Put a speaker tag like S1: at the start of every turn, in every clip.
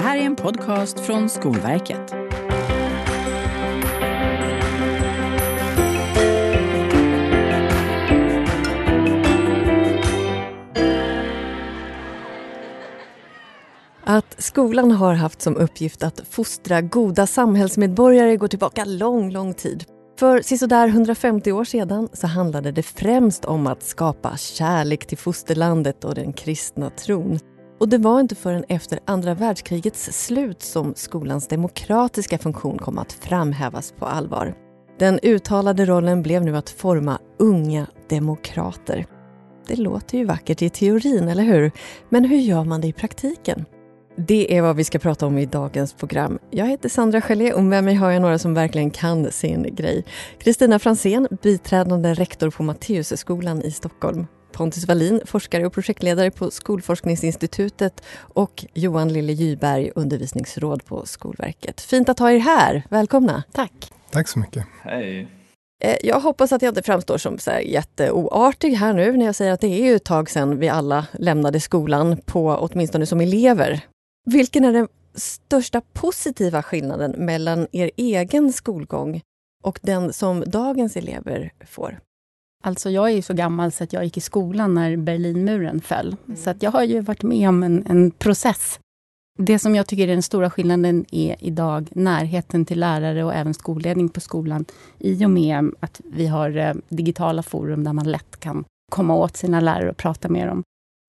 S1: Det här är en podcast från Skolverket.
S2: Att skolan har haft som uppgift att fostra goda samhällsmedborgare går tillbaka lång, lång tid. För sisådär 150 år sedan så handlade det främst om att skapa kärlek till fosterlandet och den kristna tron. Och det var inte förrän efter andra världskrigets slut som skolans demokratiska funktion kom att framhävas på allvar. Den uttalade rollen blev nu att forma unga demokrater. Det låter ju vackert i teorin, eller hur? Men hur gör man det i praktiken? Det är vad vi ska prata om i dagens program. Jag heter Sandra Gelé och med mig har jag några som verkligen kan sin grej. Kristina Fransén, biträdande rektor på Matteusskolan i Stockholm. Pontus Wallin, forskare och projektledare på Skolforskningsinstitutet och Johan Lille Gyberg, undervisningsråd på Skolverket. Fint att ha er här. Välkomna.
S3: Tack.
S4: Tack så mycket.
S3: Hej.
S2: Eh, jag hoppas att jag inte framstår som så här jätteoartig här nu när jag säger att det är ju ett tag sedan vi alla lämnade skolan, på, åtminstone som elever. Vilken är den största positiva skillnaden mellan er egen skolgång och den som dagens elever får?
S5: Alltså jag är ju så gammal så att jag gick i skolan när Berlinmuren föll. Mm. Så att jag har ju varit med om en, en, process. Det som jag tycker är den stora skillnaden är idag närheten till lärare och även skolledning på skolan. I och med att vi har eh, digitala forum där man lätt kan komma åt sina lärare och prata med dem.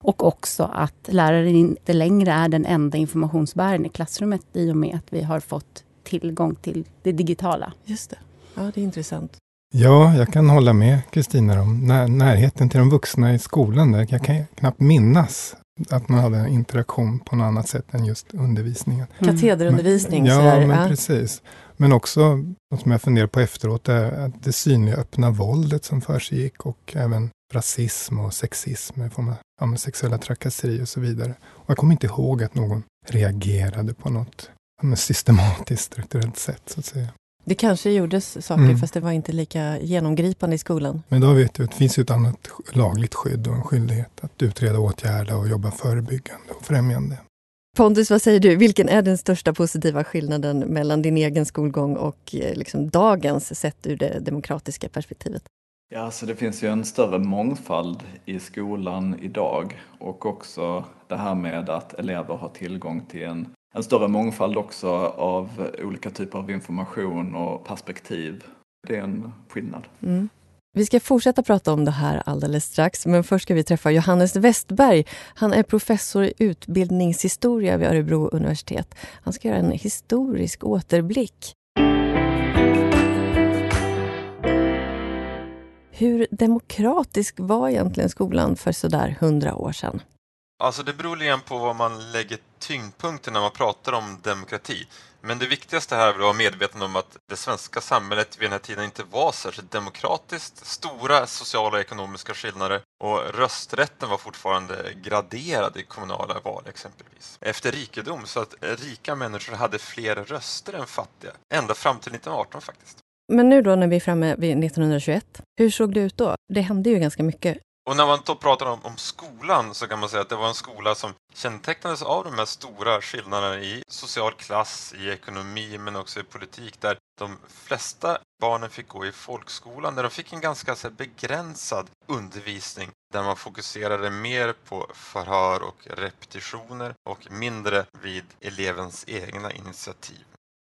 S5: Och också att läraren inte längre är den enda informationsbäraren i klassrummet i och med att vi har fått tillgång till det digitala.
S2: Just det. Ja, det är intressant.
S4: Ja, jag kan hålla med Kristina om när, närheten till de vuxna i skolan. Där. Jag kan knappt minnas att man hade en interaktion på något annat sätt än just undervisningen.
S2: Mm. Katederundervisning.
S4: Men, ja, men ja. precis. Men också, något som jag funderar på efteråt, är att det synliga öppna våldet som försiggick och även rasism och sexism, form av sexuella trakasserier och så vidare. Och jag kommer inte ihåg att någon reagerade på något systematiskt, strukturellt sätt. så att säga.
S2: Det kanske gjordes saker, mm. fast det var inte lika genomgripande i skolan.
S4: Men då vet du att det finns ett annat lagligt skydd och en skyldighet att utreda, åtgärda och jobba förebyggande och främjande.
S2: Pontus, vad säger du? Vilken är den största positiva skillnaden mellan din egen skolgång och eh, liksom dagens, sett ur det demokratiska perspektivet?
S3: Ja, alltså det finns ju en större mångfald i skolan idag och också det här med att elever har tillgång till en, en större mångfald också av olika typer av information och perspektiv. Det är en skillnad. Mm.
S2: Vi ska fortsätta prata om det här alldeles strax, men först ska vi träffa Johannes Westberg. Han är professor i utbildningshistoria vid Örebro universitet. Han ska göra en historisk återblick. Hur demokratisk var egentligen skolan för sådär hundra år sedan?
S6: Alltså det beror lite på vad man lägger tyngdpunkten när man pratar om demokrati. Men det viktigaste här är att vara medveten om att det svenska samhället vid den här tiden inte var särskilt demokratiskt. Stora sociala och ekonomiska skillnader och rösträtten var fortfarande graderad i kommunala val exempelvis. Efter rikedom, så att rika människor hade fler röster än fattiga. Ända fram till 1918 faktiskt.
S2: Men nu då när vi är framme vid 1921, hur såg det ut då? Det hände ju ganska mycket.
S6: Och när man då pratar om, om, skolan så kan man säga att det var en skola som kännetecknades av de här stora skillnaderna i social klass, i ekonomi men också i politik där de flesta barnen fick gå i folkskolan där de fick en ganska så begränsad undervisning där man fokuserade mer på förhör och repetitioner och mindre vid elevens egna initiativ.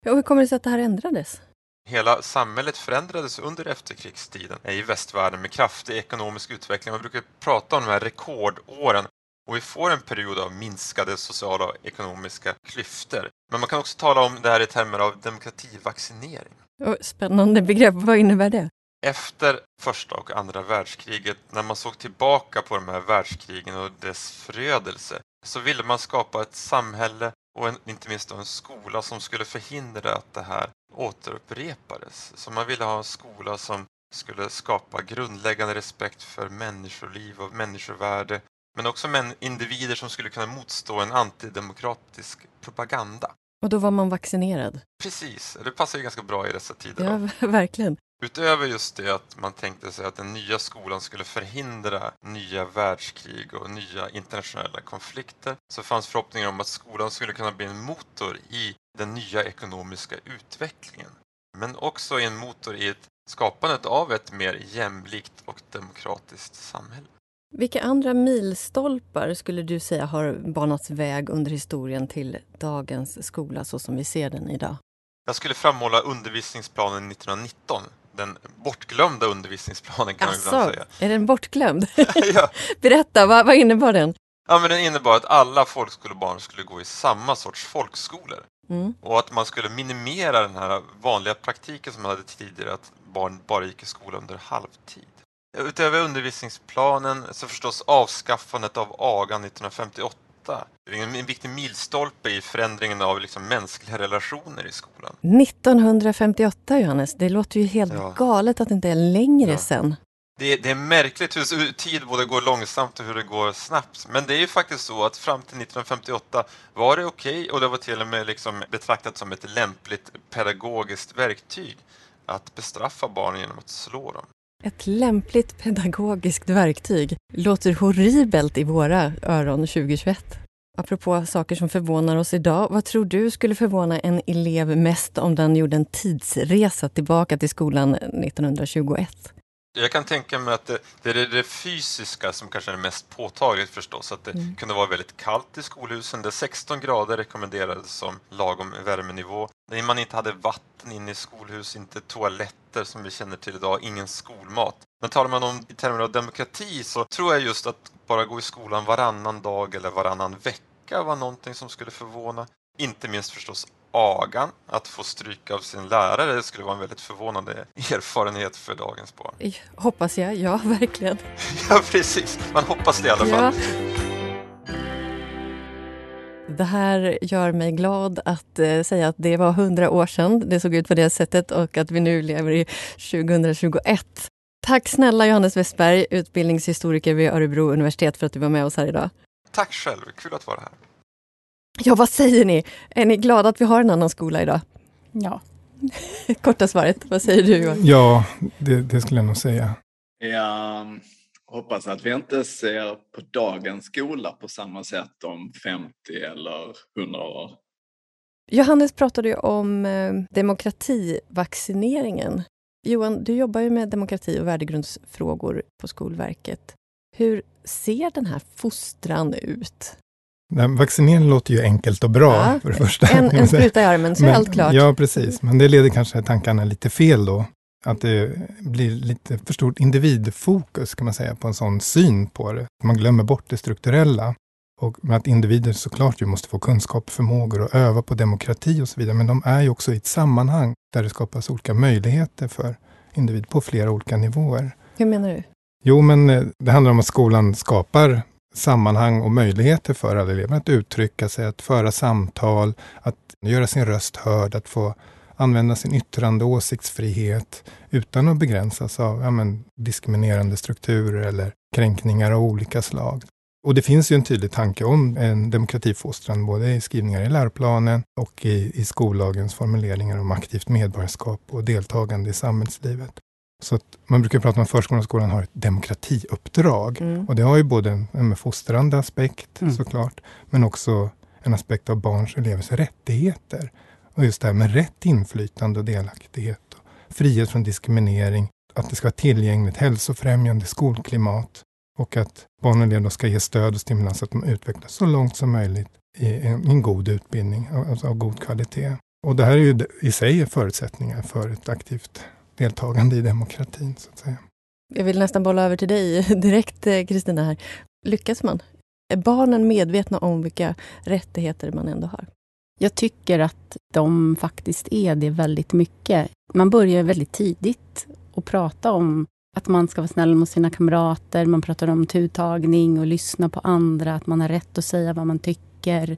S2: Och hur kommer det sig att det här ändrades?
S6: Hela samhället förändrades under efterkrigstiden i västvärlden med kraftig ekonomisk utveckling. Man brukar prata om de här rekordåren och vi får en period av minskade sociala och ekonomiska klyftor. Men man kan också tala om det här i termer av demokrativaccinering.
S2: Spännande begrepp, vad innebär det?
S6: Efter första och andra världskriget, när man såg tillbaka på de här världskrigen och dess förödelse, så ville man skapa ett samhälle och en, inte minst en skola som skulle förhindra att det här återupprepades. Så man ville ha en skola som skulle skapa grundläggande respekt för människoliv och människovärde men också individer som skulle kunna motstå en antidemokratisk propaganda.
S2: Och då var man vaccinerad?
S6: Precis, det passar ju ganska bra i dessa tider.
S2: Ja, verkligen.
S6: Utöver just det att man tänkte sig att den nya skolan skulle förhindra nya världskrig och nya internationella konflikter så fanns förhoppningar om att skolan skulle kunna bli en motor i den nya ekonomiska utvecklingen. Men också en motor i ett skapandet av ett mer jämlikt och demokratiskt samhälle.
S2: Vilka andra milstolpar skulle du säga har banats väg under historien till dagens skola så som vi ser den idag?
S6: Jag skulle framhålla undervisningsplanen 1919 den bortglömda undervisningsplanen kan
S2: alltså,
S6: man ibland säga.
S2: Är den bortglömd?
S6: ja.
S2: Berätta, vad, vad innebar den?
S6: Ja, men den innebar att alla folkskolebarn skulle gå i samma sorts folkskolor.
S2: Mm.
S6: Och att man skulle minimera den här vanliga praktiken som man hade tidigare, att barn bara gick i skola under halvtid. Utöver undervisningsplanen så förstås avskaffandet av agan 1958 det är en viktig milstolpe i förändringen av liksom mänskliga relationer i skolan.
S2: 1958 Johannes, det låter ju helt ja. galet att det inte är längre ja. sen.
S6: Det, det, är märkligt hur tid både går långsamt och hur det går snabbt. Men det är ju faktiskt så att fram till 1958 var det okej okay, och det var till och med liksom betraktat som ett lämpligt pedagogiskt verktyg att bestraffa barn genom att slå dem.
S2: Ett lämpligt pedagogiskt verktyg låter horribelt i våra öron 2021. Apropå saker som förvånar oss idag, vad tror du skulle förvåna en elev mest om den gjorde en tidsresa tillbaka till skolan 1921?
S6: Jag kan tänka mig att det, det är det fysiska som kanske är mest påtagligt förstås. Att det mm. kunde vara väldigt kallt i skolhusen där 16 grader rekommenderades som lagom värmenivå. När man inte hade vatten inne i skolhus, inte toaletter som vi känner till idag, ingen skolmat. Men talar man om i termer av demokrati så tror jag just att bara gå i skolan varannan dag eller varannan vecka var någonting som skulle förvåna. Inte minst förstås agan att få stryka av sin lärare det skulle vara en väldigt förvånande erfarenhet för dagens barn.
S2: Hoppas jag, ja verkligen.
S6: ja precis, man hoppas det i alla fall. Ja.
S2: Det här gör mig glad att eh, säga att det var hundra år sedan det såg ut på det sättet och att vi nu lever i 2021. Tack snälla Johannes Westberg, utbildningshistoriker vid Örebro universitet för att du var med oss här idag.
S6: Tack själv, kul att vara här.
S2: Ja, vad säger ni? Är ni glada att vi har en annan skola idag?
S5: Ja.
S2: Korta svaret, vad säger du Johan?
S4: Ja, det, det skulle jag nog säga.
S3: Jag hoppas att vi inte ser på dagens skola på samma sätt om 50 eller 100 år.
S2: Johannes pratade ju om eh, demokrativaccineringen. Johan, du jobbar ju med demokrati och värdegrundsfrågor på Skolverket. Hur ser den här fostran ut?
S4: Nej, vaccinering låter ju enkelt och bra ja, för det första.
S2: En, en spruta i armen så
S4: men,
S2: är allt klart.
S4: Ja, precis. Men det leder kanske tankarna lite fel då. Att det blir lite för stort individfokus kan man säga på en sån syn på det. Man glömmer bort det strukturella. Och att individer såklart ju måste få kunskap, förmågor och öva på demokrati och så vidare. Men de är ju också i ett sammanhang där det skapas olika möjligheter för individer på flera olika nivåer.
S2: Hur menar du?
S4: Jo, men eh, det handlar om att skolan skapar sammanhang och möjligheter för alla elever att uttrycka sig, att föra samtal, att göra sin röst hörd, att få använda sin yttrande och åsiktsfrihet utan att begränsas av ja, men, diskriminerande strukturer eller kränkningar av olika slag. Och det finns ju en tydlig tanke om en demokratifostran, både i skrivningar i läroplanen och i, i skollagens formuleringar om aktivt medborgarskap och deltagande i samhällslivet. Så man brukar prata om att förskolan och skolan har ett demokratiuppdrag. Mm. Och det har ju både en, fostrande aspekt mm. såklart, men också en aspekt av barns och elevers rättigheter. Och just det här med rätt inflytande och delaktighet. Och frihet från diskriminering, att det ska vara tillgängligt hälsofrämjande skolklimat och att barn och elever ska ge stöd och stimulans så att de utvecklas så långt som möjligt i en, en god utbildning, alltså av god kvalitet. Och det här är ju i sig förutsättningar för ett aktivt deltagande i demokratin. så att säga.
S2: Jag vill nästan bolla över till dig direkt, eh, Kristina. här. Lyckas man? Är barnen medvetna om vilka rättigheter man ändå har?
S5: Jag tycker att de faktiskt är det väldigt mycket. Man börjar väldigt tidigt att prata om att man ska vara snäll mot sina kamrater. Man pratar om tuttagning och lyssna på andra. Att man har rätt att säga vad man tycker.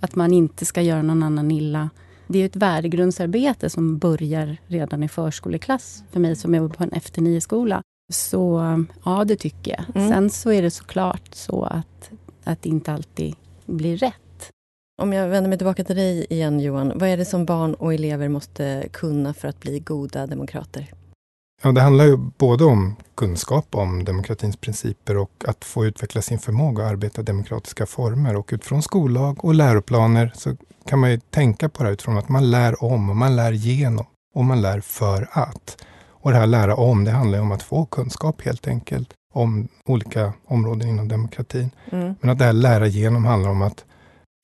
S5: Att man inte ska göra någon annan illa det är ett värdegrundsarbete som börjar redan i förskoleklass för mig som jobbar på en efter nio-skola. Så ja, det tycker jag. Mm. Sen så är det såklart så att, att det inte alltid blir rätt.
S2: Om jag vänder mig tillbaka till dig igen Johan. Vad är det som barn och elever måste kunna för att bli goda demokrater?
S4: Ja, det handlar ju både om kunskap om demokratins principer och att få utveckla sin förmåga att arbeta i demokratiska former. Och utifrån skollag och läroplaner så kan man ju tänka på det utifrån att man lär om man lär genom och man lär för att. Och det här lära om, det handlar om att få kunskap helt enkelt om olika områden inom demokratin. Mm. Men att det här lära genom handlar om att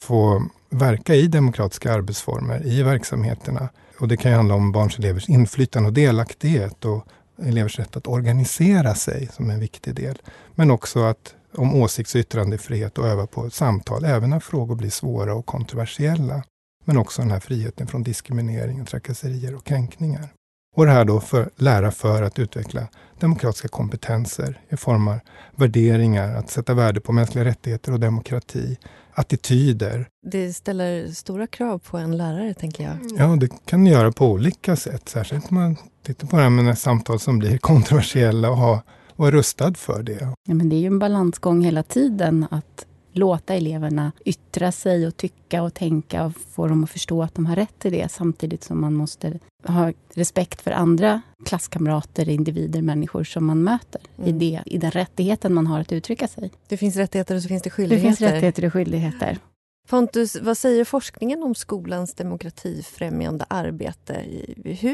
S4: få verka i demokratiska arbetsformer i verksamheterna. Och det kan ju handla om barns och elevers inflytande och delaktighet och elevers rätt att organisera sig som en viktig del. Men också att om åsikts och yttrandefrihet och öva på samtal, även när frågor blir svåra och kontroversiella. Men också den här friheten från diskriminering, trakasserier och kränkningar. Och det här då för lära för att utveckla demokratiska kompetenser i form av värderingar, att sätta värde på mänskliga rättigheter och demokrati, attityder.
S2: Det ställer stora krav på en lärare, tänker jag.
S4: Ja, det kan det göra på olika sätt. Särskilt om man tittar på det här med samtal som blir kontroversiella och, ha, och vara rustad för det.
S5: Ja, men det är ju en balansgång hela tiden att låta eleverna yttra sig och tycka och tänka och få dem att förstå att de har rätt till det samtidigt som man måste ha respekt för andra klasskamrater, individer, människor som man möter mm. i, det, i den rättigheten man har att uttrycka sig.
S2: Det finns rättigheter och så finns det skyldigheter.
S5: Det finns rättigheter och skyldigheter.
S2: Pontus, vad säger forskningen om skolans demokratifrämjande arbete?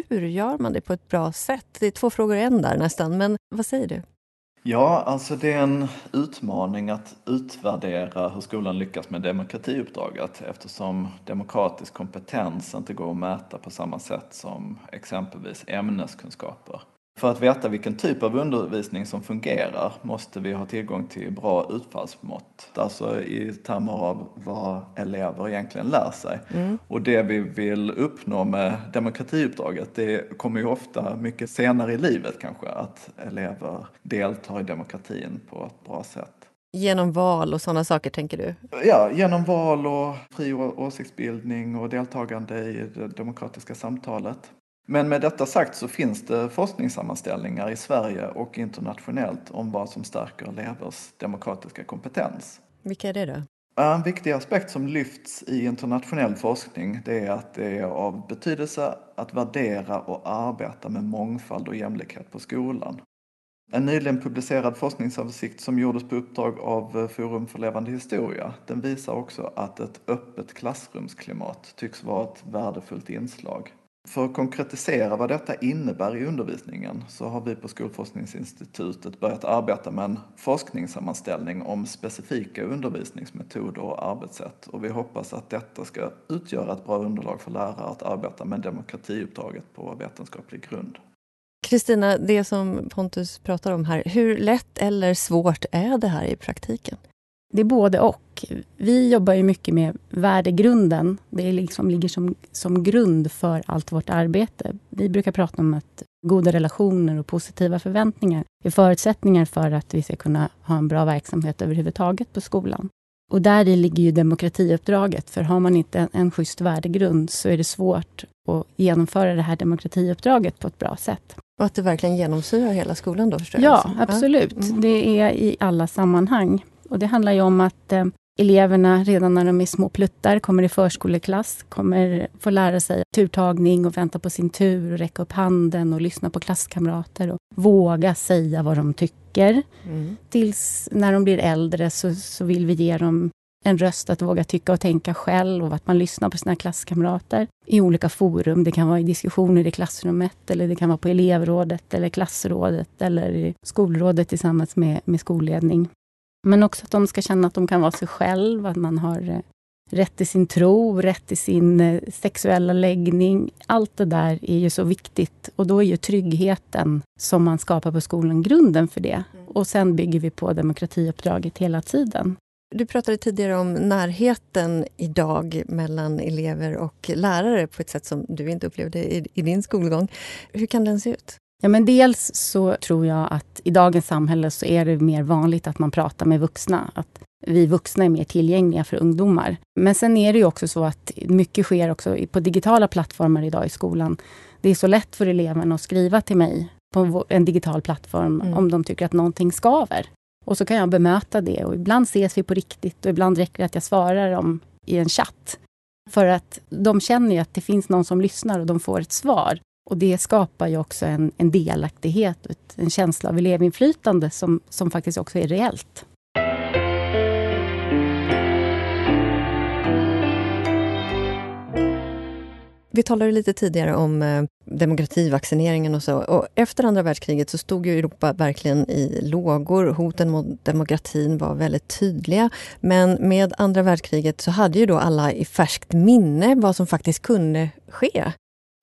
S2: Hur gör man det på ett bra sätt? Det är två frågor i en där nästan, men vad säger du?
S3: Ja, alltså det är en utmaning att utvärdera hur skolan lyckas med demokratiuppdraget eftersom demokratisk kompetens inte går att mäta på samma sätt som exempelvis ämneskunskaper. För att veta vilken typ av undervisning som fungerar måste vi ha tillgång till bra utfallsmått. Alltså i termer av vad elever egentligen lär sig. Mm. Och det vi vill uppnå med demokratiuppdraget det kommer ju ofta mycket senare i livet kanske. Att elever deltar i demokratin på ett bra sätt.
S2: Genom val och sådana saker tänker du?
S3: Ja, genom val och fri åsiktsbildning och deltagande i det demokratiska samtalet. Men med detta sagt så finns det forskningssammanställningar i Sverige och internationellt om vad som stärker elevers demokratiska kompetens.
S2: Vilka är det då?
S3: En viktig aspekt som lyfts i internationell forskning det är att det är av betydelse att värdera och arbeta med mångfald och jämlikhet på skolan. En nyligen publicerad forskningsöversikt som gjordes på uppdrag av Forum för levande historia den visar också att ett öppet klassrumsklimat tycks vara ett värdefullt inslag. För att konkretisera vad detta innebär i undervisningen så har vi på Skolforskningsinstitutet börjat arbeta med en forskningssammanställning om specifika undervisningsmetoder och arbetssätt och vi hoppas att detta ska utgöra ett bra underlag för lärare att arbeta med demokratiuppdraget på vetenskaplig grund.
S2: Kristina, det som Pontus pratar om här, hur lätt eller svårt är det här i praktiken?
S5: Det är både och. Vi jobbar ju mycket med värdegrunden. Det liksom ligger som, som grund för allt vårt arbete. Vi brukar prata om att goda relationer och positiva förväntningar är förutsättningar för att vi ska kunna ha en bra verksamhet överhuvudtaget på skolan. Och där i ligger ju demokratiuppdraget, för har man inte en, en schysst värdegrund så är det svårt att genomföra det här demokratiuppdraget på ett bra sätt.
S2: Och att det verkligen genomsyrar hela skolan då förstås?
S5: Ja, absolut. Mm. Det är i alla sammanhang. Och det handlar ju om att eh, eleverna redan när de är små pluttar kommer i förskoleklass, kommer få lära sig turtagning och vänta på sin tur och räcka upp handen och lyssna på klasskamrater och våga säga vad de tycker. Mm. Tills när de blir äldre så, så vill vi ge dem en röst att våga tycka och tänka själv och att man lyssnar på sina klasskamrater i olika forum. Det kan vara i diskussioner i klassrummet eller det kan vara på elevrådet eller klassrådet eller skolrådet tillsammans med, med skolledning. Men också att de ska känna att de kan vara sig själva, att man har eh, rätt till sin tro, rätt till sin eh, sexuella läggning. Allt det där är ju så viktigt och då är ju tryggheten som man skapar på skolan grunden för det. Mm. Och sen bygger vi på demokratiuppdraget hela tiden.
S2: Du pratade tidigare om närheten idag mellan elever och lärare på ett sätt som du inte upplevde i, i din skolgång. Hur kan den se ut?
S5: Ja, men dels så tror jag att i dagens samhälle så är det mer vanligt att man pratar med vuxna. Att vi vuxna är mer tillgängliga för ungdomar. Men sen är det ju också så att mycket sker också på digitala plattformar idag i skolan. Det är så lätt för eleverna att skriva till mig på en digital plattform mm. om de tycker att någonting skaver. Och så kan jag bemöta det och ibland ses vi på riktigt och ibland räcker det att jag svarar dem i en chatt. För att de känner ju att det finns någon som lyssnar och de får ett svar. Och det skapar ju också en, en delaktighet, en känsla av elevinflytande som, som faktiskt också är reellt.
S2: Vi talade lite tidigare om eh, demokrativaccineringen och så. Och efter andra världskriget så stod ju Europa verkligen i lågor. Hoten mot demokratin var väldigt tydliga. Men med andra världskriget så hade ju då alla i färskt minne vad som faktiskt kunde ske.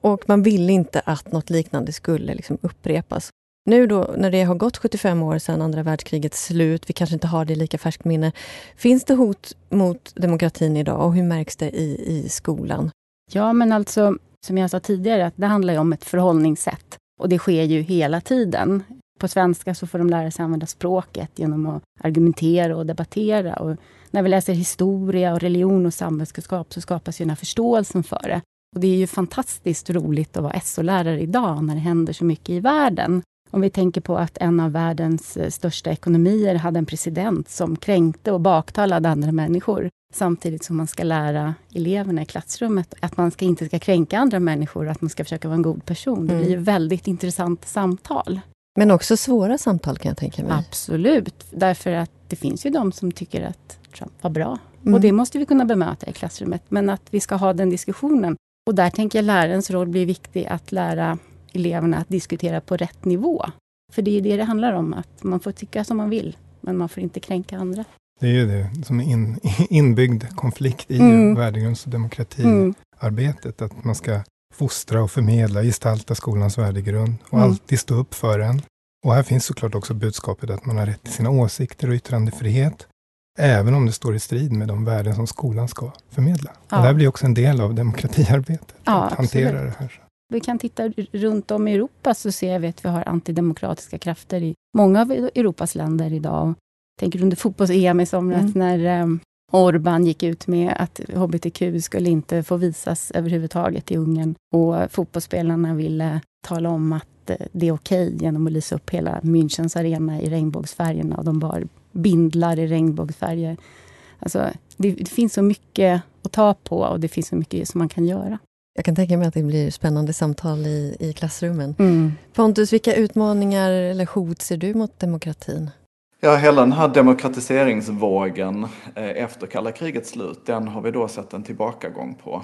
S2: Och man ville inte att något liknande skulle liksom upprepas. Nu då, när det har gått 75 år sedan andra världskrigets slut, vi kanske inte har det i lika färskt minne. Finns det hot mot demokratin idag och hur märks det i, i skolan?
S5: Ja, men alltså, som jag sa tidigare, att det handlar ju om ett förhållningssätt. Och det sker ju hela tiden. På svenska så får de lära sig använda språket genom att argumentera och debattera. Och när vi läser historia, och religion och samhällskunskap så skapas ju den här förståelsen för det. Och det är ju fantastiskt roligt att vara SO-lärare idag när det händer så mycket i världen. Om vi tänker på att en av världens eh, största ekonomier hade en president som kränkte och baktalade andra människor. Samtidigt som man ska lära eleverna i klassrummet att man ska inte ska kränka andra människor att man ska försöka vara en god person. Det blir ju mm. väldigt intressant samtal.
S2: Men också svåra samtal kan jag tänka mig.
S5: Absolut, därför att det finns ju de som tycker att Trump var bra. Mm. Och det måste vi kunna bemöta i klassrummet. Men att vi ska ha den diskussionen. Och där tänker jag lärarens roll blir viktig att lära eleverna att diskutera på rätt nivå. För det är det det handlar om, att man får tycka som man vill, men man får inte kränka andra.
S4: Det är ju det som är in, inbyggd konflikt i mm. värdegrunds och demokratiarbetet. Mm. Att man ska fostra och förmedla, gestalta skolans värdegrund och mm. alltid stå upp för den. Och här finns såklart också budskapet att man har rätt till sina åsikter och yttrandefrihet. Även om det står i strid med de värden som skolan ska förmedla. Ja. Och det här blir också en del av demokratiarbetet.
S5: Ja,
S4: att hantera det här.
S5: Vi kan titta runt om i Europa så ser vi att vi har antidemokratiska krafter i många av Europas länder idag tänker under fotbolls-EM i somras mm. när um, Orban gick ut med att hbtq skulle inte få visas överhuvudtaget i Ungern. Och fotbollsspelarna ville tala om att eh, det är okej okay genom att lysa upp hela Münchens arena i regnbågsfärgerna. Och de bar bindlar i regnbågsfärger. Alltså, det, det, finns så mycket att ta på och det finns så mycket som man kan göra.
S2: Jag kan tänka mig att det blir spännande samtal i, i klassrummen. Mm. Pontus, vilka utmaningar eller hot ser du mot demokratin?
S3: Ja, hela den här demokratiseringsvågen eh, efter kalla krigets slut, den har vi då sett en tillbakagång på.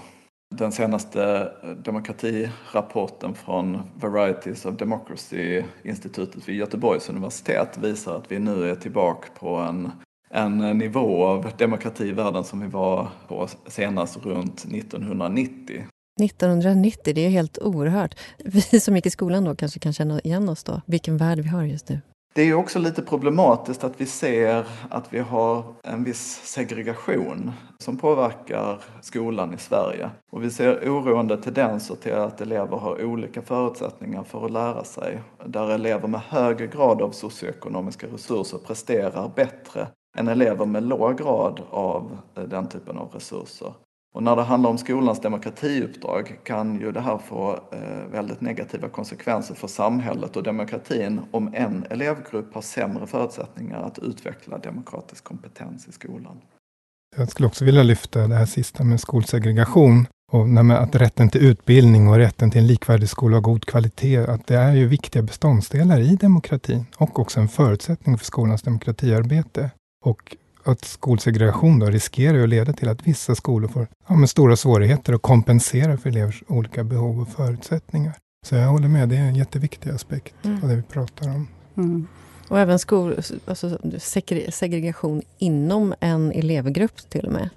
S3: Den senaste eh, demokratirapporten från Varieties of Democracy-institutet vid Göteborgs universitet visar att vi nu är tillbaka på en, en nivå av demokrati i världen som vi var på senast runt 1990.
S2: 1990, det är helt oerhört. Vi som gick i skolan då kanske kan känna igen oss då, vilken värld vi har just nu.
S3: Det är ju också lite problematiskt att vi ser att vi har en viss segregation som påverkar skolan i Sverige. Och vi ser oroande tendenser till att elever har olika förutsättningar för att lära sig. Där elever med högre grad av socioekonomiska resurser presterar bättre än elever med låg grad av den typen av resurser. Och när det handlar om skolans demokratiuppdrag kan ju det här få eh, väldigt negativa konsekvenser för samhället och demokratin om en elevgrupp har sämre förutsättningar att utveckla demokratisk kompetens i skolan.
S4: Jag skulle också vilja lyfta det här sista med skolsegregation och att rätten till utbildning och rätten till en likvärdig skola av god kvalitet, att det är ju viktiga beståndsdelar i demokratin och också en förutsättning för skolans demokratiarbete. Och att skolsegregation då riskerar att leda till att vissa skolor får ja, med stora svårigheter att kompensera för elevers olika behov och förutsättningar. Så jag håller med, det är en jätteviktig aspekt mm. av det vi pratar om. Mm.
S2: Och även skol, alltså segregation inom en elevgrupp till och med.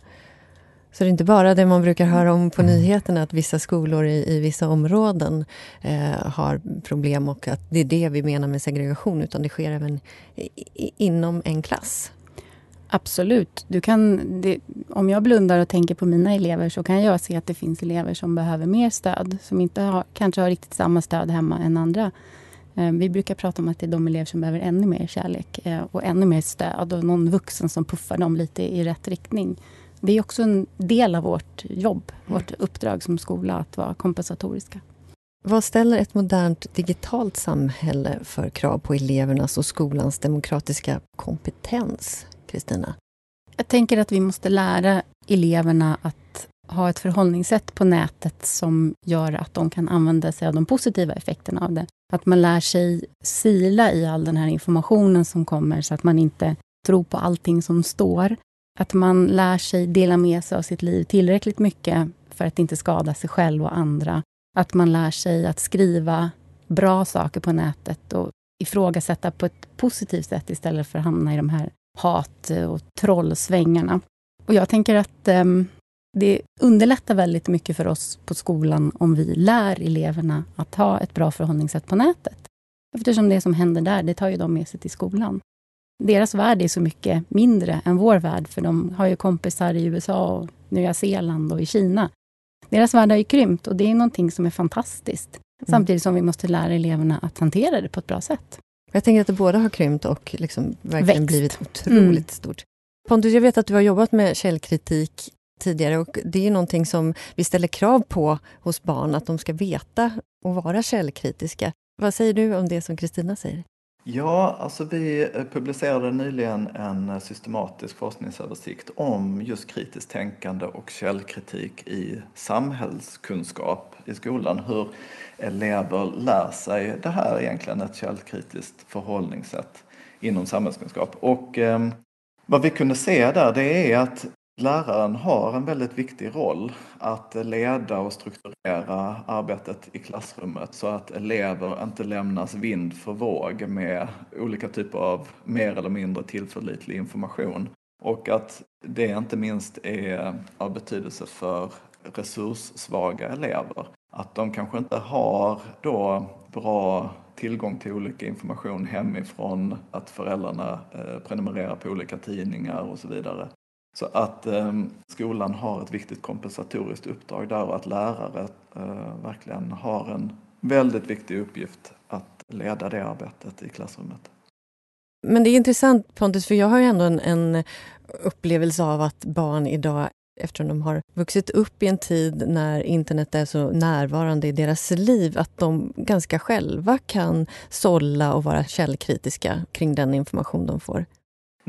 S2: Så det är inte bara det man brukar höra om på mm. nyheterna, att vissa skolor i, i vissa områden eh, har problem och att det är det vi menar med segregation, utan det sker även i, i, inom en klass.
S5: Absolut. Du kan, det, om jag blundar och tänker på mina elever så kan jag se att det finns elever som behöver mer stöd. Som inte har, kanske har riktigt samma stöd hemma än andra. Eh, vi brukar prata om att det är de elever som behöver ännu mer kärlek eh, och ännu mer stöd och någon vuxen som puffar dem lite i rätt riktning. Det är också en del av vårt jobb, vårt uppdrag som skola, att vara kompensatoriska.
S2: Vad ställer ett modernt digitalt samhälle för krav på elevernas och skolans demokratiska kompetens? Kristina?
S5: Jag tänker att vi måste lära eleverna att ha ett förhållningssätt på nätet som gör att de kan använda sig av de positiva effekterna av det. Att man lär sig sila i all den här informationen som kommer så att man inte tror på allting som står. Att man lär sig dela med sig av sitt liv tillräckligt mycket för att inte skada sig själv och andra. Att man lär sig att skriva bra saker på nätet och ifrågasätta på ett positivt sätt istället för att hamna i de här hat och trollsvängarna. Och jag tänker att um, det underlättar väldigt mycket för oss på skolan om vi lär eleverna att ha ett bra förhållningssätt på nätet. Eftersom det som händer där, det tar ju de med sig till skolan. Deras värld är så mycket mindre än vår värld, för de har ju kompisar i USA, och Nya Zeeland och i Kina. Deras värld har ju krympt och det är någonting som är fantastiskt. Mm. Samtidigt som vi måste lära eleverna att hantera det på ett bra sätt.
S2: Jag tänker att det både har krympt och liksom verkligen Växt. blivit otroligt mm. stort. Pontus, jag vet att du har jobbat med källkritik tidigare och det är någonting som vi ställer krav på hos barn, att de ska veta och vara källkritiska. Vad säger du om det som Kristina säger?
S3: Ja, alltså vi eh, publicerade nyligen en eh, systematisk forskningsöversikt om just kritiskt tänkande och källkritik i samhällskunskap i skolan. Hur elever lär sig det här egentligen, ett källkritiskt förhållningssätt inom samhällskunskap. Och eh, vad vi kunde se där det är att Läraren har en väldigt viktig roll att leda och strukturera arbetet i klassrummet så att elever inte lämnas vind för våg med olika typer av mer eller mindre tillförlitlig information. Och att det inte minst är av betydelse för resurssvaga elever. Att de kanske inte har då bra tillgång till olika information hemifrån, att föräldrarna eh, prenumererar på olika tidningar och så vidare. Så att eh, skolan har ett viktigt kompensatoriskt uppdrag där och att lärare eh, verkligen har en väldigt viktig uppgift att leda det arbetet i klassrummet.
S2: Men det är intressant Pontus, för jag har ju ändå en, en upplevelse av att barn idag eftersom de har vuxit upp i en tid när internet är så närvarande i deras liv att de ganska själva kan sålla och vara källkritiska kring den information de får.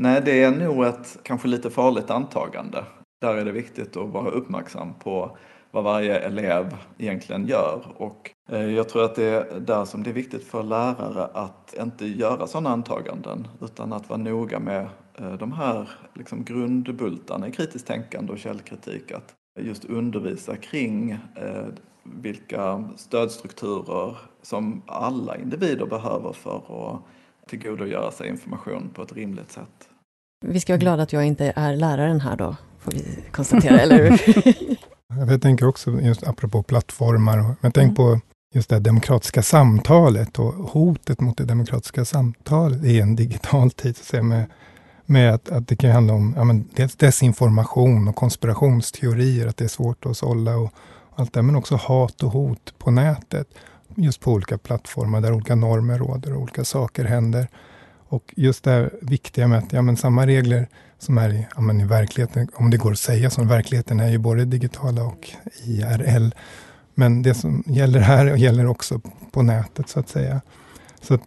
S3: Nej, det är nog ett kanske lite farligt antagande. Där är det viktigt att vara uppmärksam på vad varje elev egentligen gör. Och eh, jag tror att det är där som det är viktigt för lärare att inte göra sådana antaganden utan att vara noga med eh, de här liksom grundbultarna i kritiskt tänkande och källkritik. Att just undervisa kring eh, vilka stödstrukturer som alla individer behöver för att tillgodogöra sig information på ett rimligt sätt.
S2: Vi ska vara glada att jag inte är läraren här då, får vi konstatera, eller hur?
S4: jag tänker också, just apropå plattformar, men tänk mm. på just det demokratiska samtalet och hotet mot det demokratiska samtalet i en digital tid. Så med, med att, att det kan handla om ja, men dels desinformation och konspirationsteorier, att det är svårt att sålla och allt det, men också hat och hot på nätet. Just på olika plattformar där olika normer råder och olika saker händer. Och just det här viktiga med att ja, men samma regler som är i, ja, men i verkligheten, om det går att säga så, verkligheten är ju både digitala och IRL. Men det som gäller här gäller också på nätet så att säga. Så att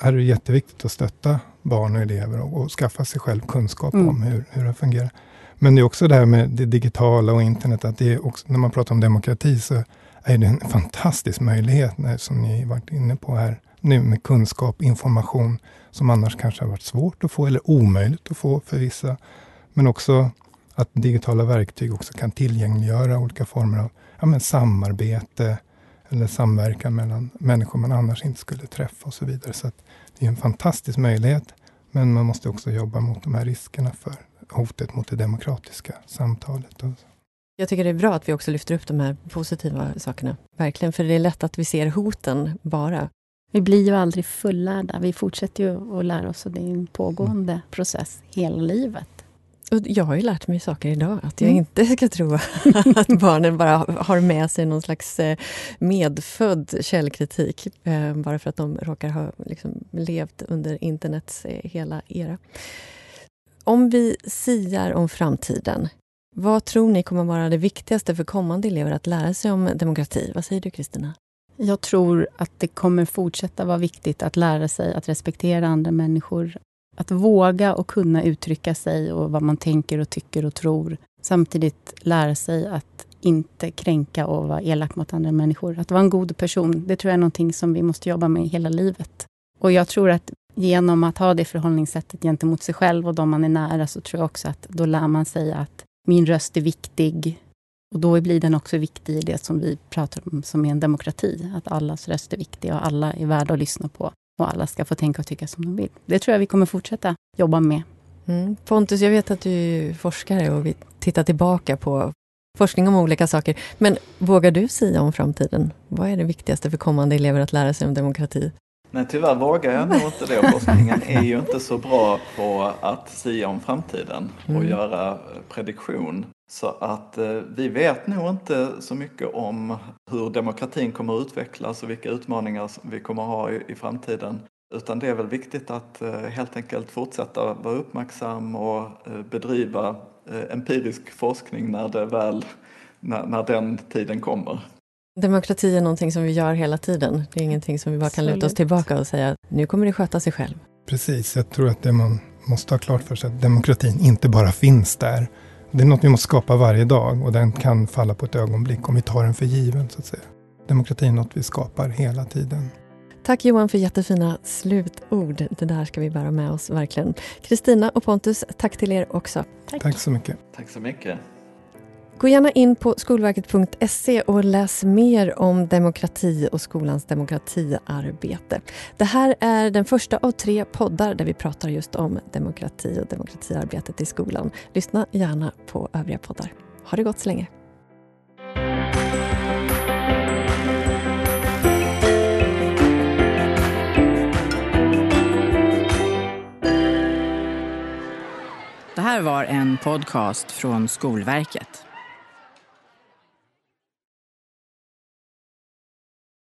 S4: här är det jätteviktigt att stötta barn och elever och, och skaffa sig själv kunskap mm. om hur, hur det fungerar. Men det är också det här med det digitala och internet, att det är också, när man pratar om demokrati så är det en fantastisk möjlighet, som ni varit inne på här, nu med kunskap, information som annars kanske har varit svårt att få eller omöjligt att få för vissa. Men också att digitala verktyg också kan tillgängliggöra olika former av ja, men samarbete eller samverkan mellan människor man annars inte skulle träffa och så vidare. Så det är en fantastisk möjlighet. Men man måste också jobba mot de här riskerna för hotet mot det demokratiska samtalet.
S2: Jag tycker det är bra att vi också lyfter upp de här positiva sakerna. Verkligen, för det är lätt att vi ser hoten bara.
S5: Vi blir ju aldrig fullärda. Vi fortsätter ju att lära oss och det är en pågående mm. process hela livet.
S2: Och jag har ju lärt mig saker idag, att jag mm. inte ska tro att barnen bara har med sig någon slags eh, medfödd källkritik, eh, bara för att de råkar ha liksom levt under internets eh, hela era. Om vi siar om framtiden, vad tror ni kommer vara det viktigaste för kommande elever att lära sig om demokrati? Vad säger du, Kristina?
S5: Jag tror att det kommer fortsätta vara viktigt att lära sig att respektera andra människor. Att våga och kunna uttrycka sig och vad man tänker och tycker och tror. Samtidigt lära sig att inte kränka och vara elak mot andra människor. Att vara en god person, det tror jag är någonting som vi måste jobba med hela livet. Och jag tror att genom att ha det förhållningssättet gentemot sig själv och de man är nära, så tror jag också att då lär man sig att min röst är viktig. Och då blir den också viktig i det som vi pratar om, som är en demokrati. Att allas röst är viktig och alla är värda att lyssna på. Och alla ska få tänka och tycka som de vill. Det tror jag vi kommer fortsätta jobba med.
S2: Mm. Pontus, jag vet att du är forskare och vi tittar tillbaka på forskning om olika saker. Men vågar du säga om framtiden? Vad är det viktigaste för kommande elever att lära sig om demokrati?
S3: Nej, tyvärr vågar jag nog inte det. Forskningen är ju inte så bra på att säga om framtiden och mm. göra prediktion. Så att eh, vi vet nog inte så mycket om hur demokratin kommer att utvecklas och vilka utmaningar vi kommer att ha i, i framtiden. Utan det är väl viktigt att eh, helt enkelt fortsätta vara uppmärksam och eh, bedriva eh, empirisk forskning när, det väl, när, när den tiden kommer.
S2: Demokrati är någonting som vi gör hela tiden. Det är ingenting som vi bara kan luta oss tillbaka och säga nu kommer det sköta sig själv.
S4: Precis, jag tror att det man måste ha klart för sig att demokratin inte bara finns där. Det är något vi måste skapa varje dag och den kan falla på ett ögonblick om vi tar den för given. så att säga. Demokratin är något vi skapar hela tiden.
S2: Tack Johan för jättefina slutord. Det där ska vi bära med oss verkligen. Kristina och Pontus, tack till er också.
S4: Tack, tack så mycket.
S3: Tack så mycket.
S2: Gå gärna in på skolverket.se och läs mer om demokrati och skolans demokratiarbete. Det här är den första av tre poddar där vi pratar just om demokrati och demokratiarbetet i skolan. Lyssna gärna på övriga poddar. Ha det gott så länge.
S1: Det här var en podcast från Skolverket.